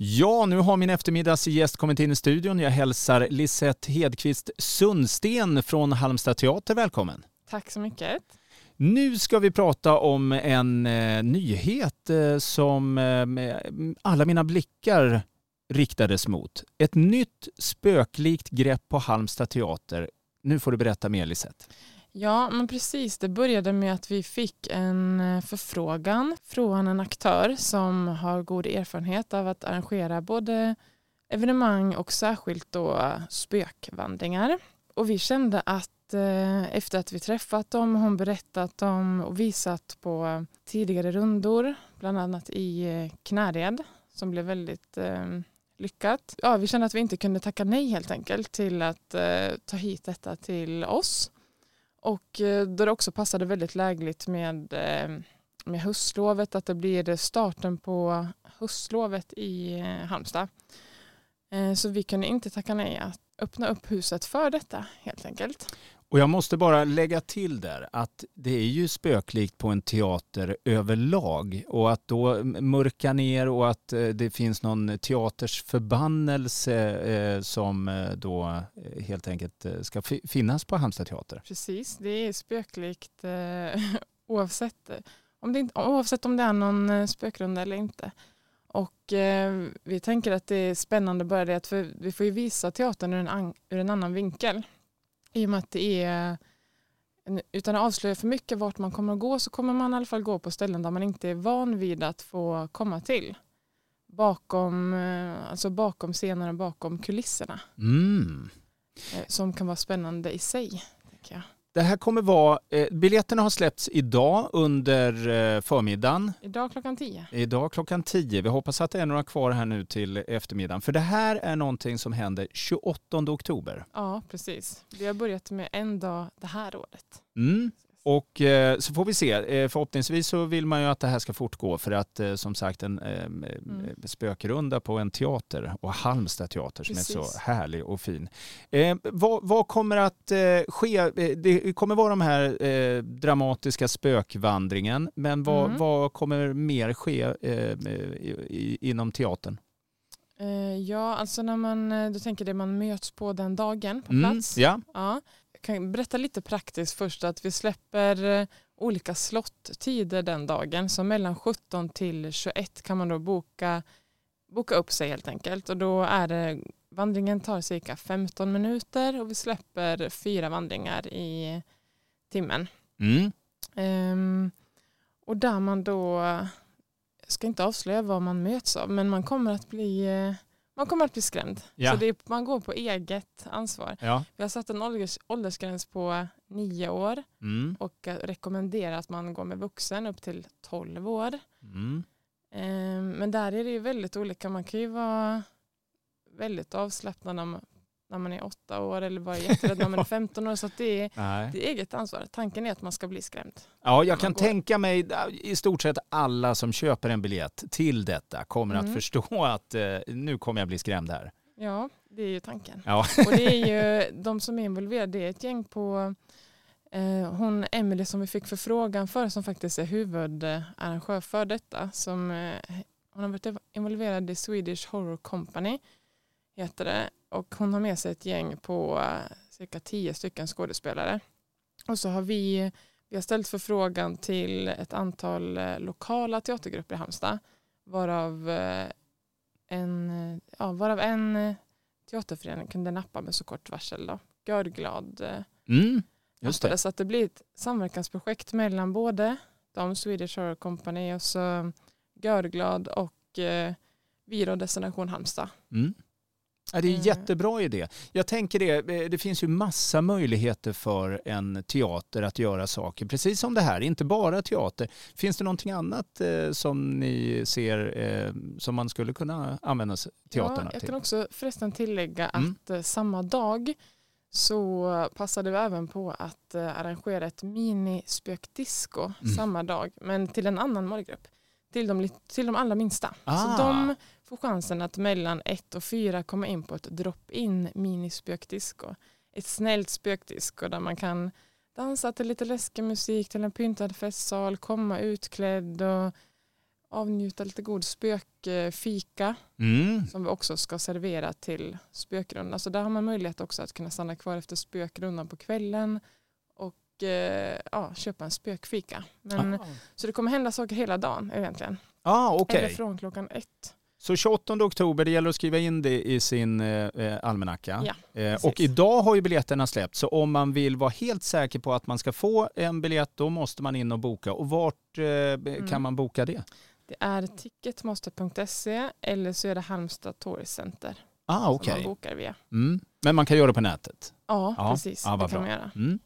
Ja, nu har min eftermiddagsgäst kommit in i studion. Jag hälsar Lisette Hedqvist Sundsten från Halmstad teater välkommen. Tack så mycket. Nu ska vi prata om en eh, nyhet eh, som eh, alla mina blickar riktades mot. Ett nytt spöklikt grepp på Halmstad teater. Nu får du berätta mer Lisette. Ja, men precis. Det började med att vi fick en eh, förfrågan från en aktör som har god erfarenhet av att arrangera både evenemang och särskilt då spökvandringar. Och vi kände att eh, efter att vi träffat dem, hon berättat om och visat på tidigare rundor, bland annat i eh, Knäred, som blev väldigt eh, lyckat. Ja, vi kände att vi inte kunde tacka nej helt enkelt till att ta hit detta till oss. Och eh, då det också passade väldigt lägligt med, eh, med höstlovet, att det blir starten på höstlovet i eh, Halmstad. Så vi kunde inte tacka nej att öppna upp huset för detta helt enkelt. Och jag måste bara lägga till där att det är ju spöklikt på en teater överlag och att då mörka ner och att eh, det finns någon teaters förbannelse eh, som eh, då helt enkelt ska finnas på Halmstad teater. Precis, det är spöklikt oavsett om det, oavsett om det är någon spökrunda eller inte. Och eh, vi tänker att det är spännande bara det att för vi får ju visa teatern ur en, ur en annan vinkel. I och med att det är, utan att avslöja för mycket vart man kommer att gå så kommer man i alla fall gå på ställen där man inte är van vid att få komma till. Bakom, eh, alltså bakom scenerna, bakom kulisserna. Mm. Eh, som kan vara spännande i sig. jag. Det här kommer vara, eh, biljetterna har släppts idag under eh, förmiddagen. Idag klockan 10. Idag klockan 10. Vi hoppas att det är några kvar här nu till eftermiddagen. För det här är någonting som händer 28 oktober. Ja, precis. Vi har börjat med en dag det här året. Mm. Och eh, så får vi se. Eh, förhoppningsvis så vill man ju att det här ska fortgå för att eh, som sagt en eh, mm. spökrunda på en teater och Halmstad teater som Precis. är så härlig och fin. Eh, vad, vad, kommer att eh, ske? Det kommer vara de här dramatiska spökvandringen men vad, mm. vad kommer mer ske inom teatern? Ja, alltså när man, du tänker det man möts på den dagen på mm, plats. Mm, ja. ja kan berätta lite praktiskt först att vi släpper eh, olika slottider den dagen. Så mellan 17 till 21 kan man då boka, boka upp sig helt enkelt. Och då är det, vandringen tar cirka 15 minuter och vi släpper fyra vandringar i timmen. Mm. Um, och där man då, jag ska inte avslöja vad man möts av, men man kommer att bli eh, man kommer att bli skrämd. Ja. Så det är, man går på eget ansvar. Ja. Vi har satt en ålders, åldersgräns på nio år mm. och rekommenderar att man går med vuxen upp till tolv år. Mm. Um, men där är det ju väldigt olika. Man kan ju vara väldigt avslappnad när man, är åtta år eller vara jätterädd när man är 15 år. Så det är, det är eget ansvar. Tanken är att man ska bli skrämd. Ja, jag kan går. tänka mig i stort sett alla som köper en biljett till detta kommer mm. att förstå att eh, nu kommer jag bli skrämd här. Ja, det är ju tanken. Ja. Och det är ju de som är involverade, det är ett gäng på eh, hon Emily som vi fick förfrågan för som faktiskt är huvudarrangör för detta. Som, eh, hon har varit involverad i Swedish Horror Company heter det och hon har med sig ett gäng på uh, cirka tio stycken skådespelare. Och så har vi, vi har ställt förfrågan till ett antal uh, lokala teatergrupper i Halmstad varav uh, en, ja, varav en teaterförening kunde nappa med så kort varsel. Då. Görglad mm, just det. Så att det blir ett samverkansprojekt mellan både de Swedish Horror Company och så Görglad och eh, vi då Destination Halmstad. Mm. Ja, det är en mm. jättebra idé. Jag tänker det, eh, det finns ju massa möjligheter för en teater att göra saker, precis som det här, inte bara teater. Finns det någonting annat eh, som ni ser eh, som man skulle kunna använda teaterna ja, jag till? Jag kan också förresten tillägga mm. att eh, samma dag så passade vi även på att eh, arrangera ett minispökdisco mm. samma dag, men till en annan målgrupp. Till de, till de allra minsta. Ah. Så de får chansen att mellan ett och fyra komma in på ett drop-in minispökdisco. Ett snällt spökdisco där man kan dansa till lite läskig musik till en pyntad festsal, komma utklädd och, avnjuta lite god spökfika Mm. som vi också ska servera till spökrundan. Så där har man möjlighet också att kunna stanna kvar efter spökrundan på kvällen och eh, ja, köpa en spökfika. Men, Ah. Så det kommer hända saker hela dagen egentligen. Ah, okej. Eller från klockan ett. Så 28 oktober, det gäller att skriva in det i sin eh, almanacka. Ja, eh, och idag har ju biljetterna släppt, så om man vill vara helt säker på att man ska få en biljett, då måste man in och boka. Och vart eh, kan man boka det? Det är ticketmaster.se eller så är det Halmstad Tourist Center Ah, som okej. man bokar via. Mm. Men man kan göra det på nätet? Ja, Ja, precis. ja, det kan bra. man göra. Mm.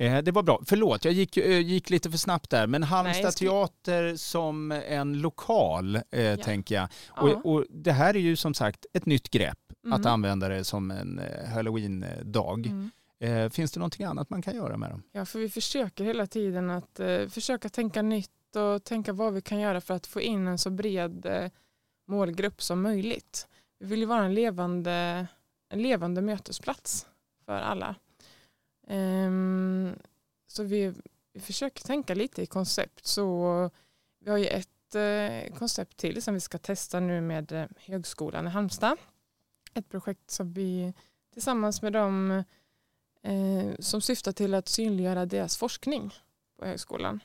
Eh, det var bra. Förlåt, jag gick, eh, gick lite för snabbt där. Men Halmstad skulle- teater som en lokal, eh, tänker jag. Ja. Och, och det här är ju som sagt ett nytt grepp, att Mm. använda det som en eh, halloween-dag. Mm. Eh, finns det någonting annat man kan göra med dem? Ja, för vi försöker hela tiden att eh, försöka tänka nytt och tänka vad vi kan göra för att få in en så bred målgrupp som möjligt. Vi vill ju vara en levande, en levande mötesplats för alla. Ehm, så vi, vi försöker tänka lite i koncept. Så vi har ju ett eh, koncept till som vi ska testa nu med eh, Högskolan i Halmstad. Ett projekt som vi tillsammans med dem eh, som syftar till att synliggöra deras forskning på högskolan.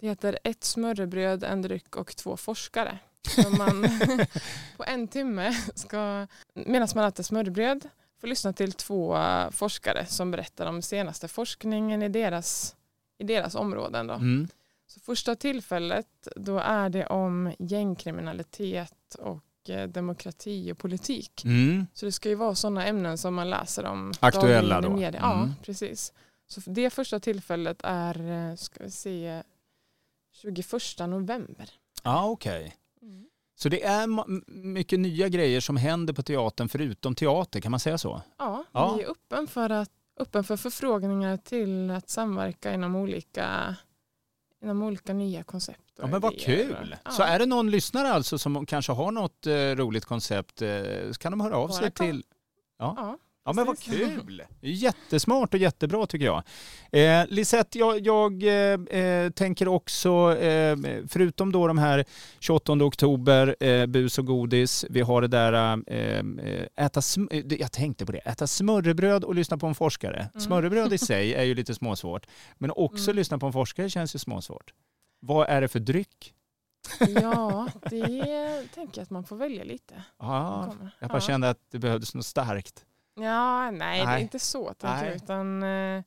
Det heter Ett smörrebröd, en dryck och två forskare. Så man på en timme ska, medan man äter smörrebröd, få lyssna till två eh, forskare som berättar om senaste forskningen i deras, i deras områden. Då. Mm. Så första tillfället då är det om gängkriminalitet och eh, demokrati och politik. Mm. Så det ska ju vara sådana ämnen som man läser om Aktuella då? Mm. Ja, precis. Så det första tillfället är, eh, ska vi se, 21 november. Ja, okej. Så det är mycket nya grejer som händer på teatern förutom teater, kan man säga så? Ja, Ja. vi är öppen för, att, öppen för förfrågningar till att samverka inom olika, inom olika nya koncept. Ja, men vad kul! Ja. Så är det någon lyssnare alltså som kanske har något eh, roligt koncept eh, så kan de höra av Bara sig kom. till... Ja, Ja men vad kul! Jättesmart och jättebra tycker jag. Eh, Lisette, jag, jag eh, eh, tänker också, eh, förutom då de här 28 oktober, eh, bus och godis, vi har det där, eh, eh, äta jag tänkte på det, äta smörrebröd och lyssna på en forskare. Mm. Smörrebröd i sig är ju lite småsvårt, men också Mm. lyssna på en forskare känns ju småsvårt. Vad är det för dryck? ja, det tänker jag att man får välja lite. Ja, kommer. jag bara Ja. kände att det behövdes något starkt. Ja, nej, det Nej. är inte så tänker jag, utan eh,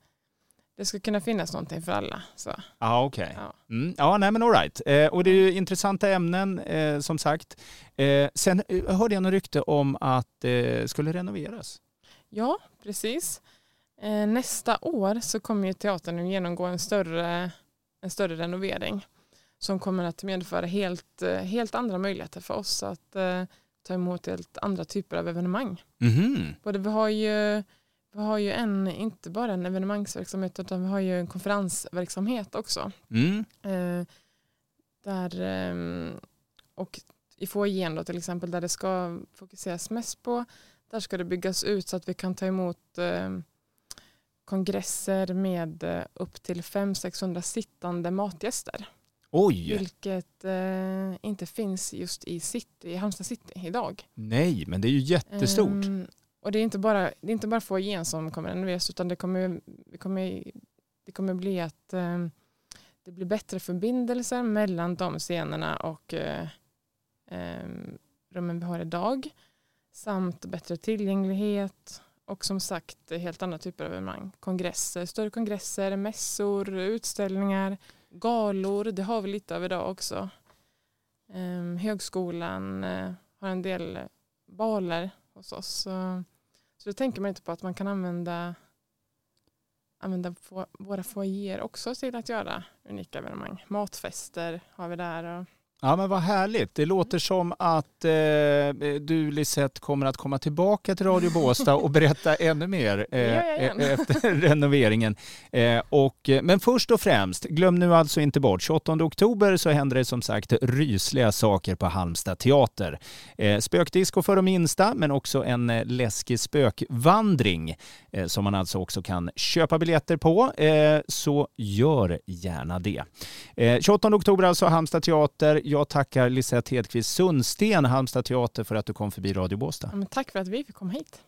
det ska kunna finnas någonting för alla. Så, Ja, okej. ja. Mm, ja, nej men all right. Eh, och det är ju intressanta ämnen eh, som sagt. Eh, sen eh, hörde jag något rykte om att det eh, skulle renoveras. ja, precis. Nästa år så kommer ju teatern att genomgå en större, en större renovering som kommer att medföra helt, helt andra möjligheter för oss att ta emot helt andra typer av evenemang. Mhm. Både vi har ju vi har ju en, inte bara en evenemangsverksamhet utan vi har ju en konferensverksamhet också. Mm. Eh, där, ehm, och i foajén då till exempel där det ska fokuseras mest på, där ska det byggas ut så att vi kan ta emot ehm, kongresser med eh, upp till 500-600 sittande matgäster. Oj, Vilket eh, inte finns just i, city, i Halmstad city idag. nej men det är ju jättestort. Ehm, och det är inte bara, det är inte bara foajén som kommer renoveras utan det kommer, det kommer, det kommer bli att ehm, det blir bättre förbindelser mellan de scenerna och eh, ehm, rummen vi har idag. Samt bättre tillgänglighet och som sagt helt andra typer av evenemang. Kongresser, större kongresser, mässor, utställningar, galor. Det har vi lite av idag också. Ehm, högskolan eh, har en del baler hos oss. Så, så då tänker man inte på att man kan använda, använda få, våra foajéer också till att göra unika evenemang. Matfester har vi där. Och, Ja men vad härligt. Det låter som att eh, du Lisette kommer att komma tillbaka till Radio Båstad och berätta ännu mer eh, gärna. efter renoveringen. Eh, och, eh, men först och främst, glöm nu alltså inte bort, 28 oktober så händer det som sagt rysliga saker på Halmstad teater. Eh, spökdisco för de minsta men också en eh, läskig spökvandring eh, som man alltså också kan köpa biljetter på. Eh, så gör gärna det. Eh, 28 oktober alltså Halmstad teater jag tackar Lisette Hedqvist Sundsten, Halmstad teater, för att du kom förbi Radio Båstad. Ja, tack för att vi fick komma hit.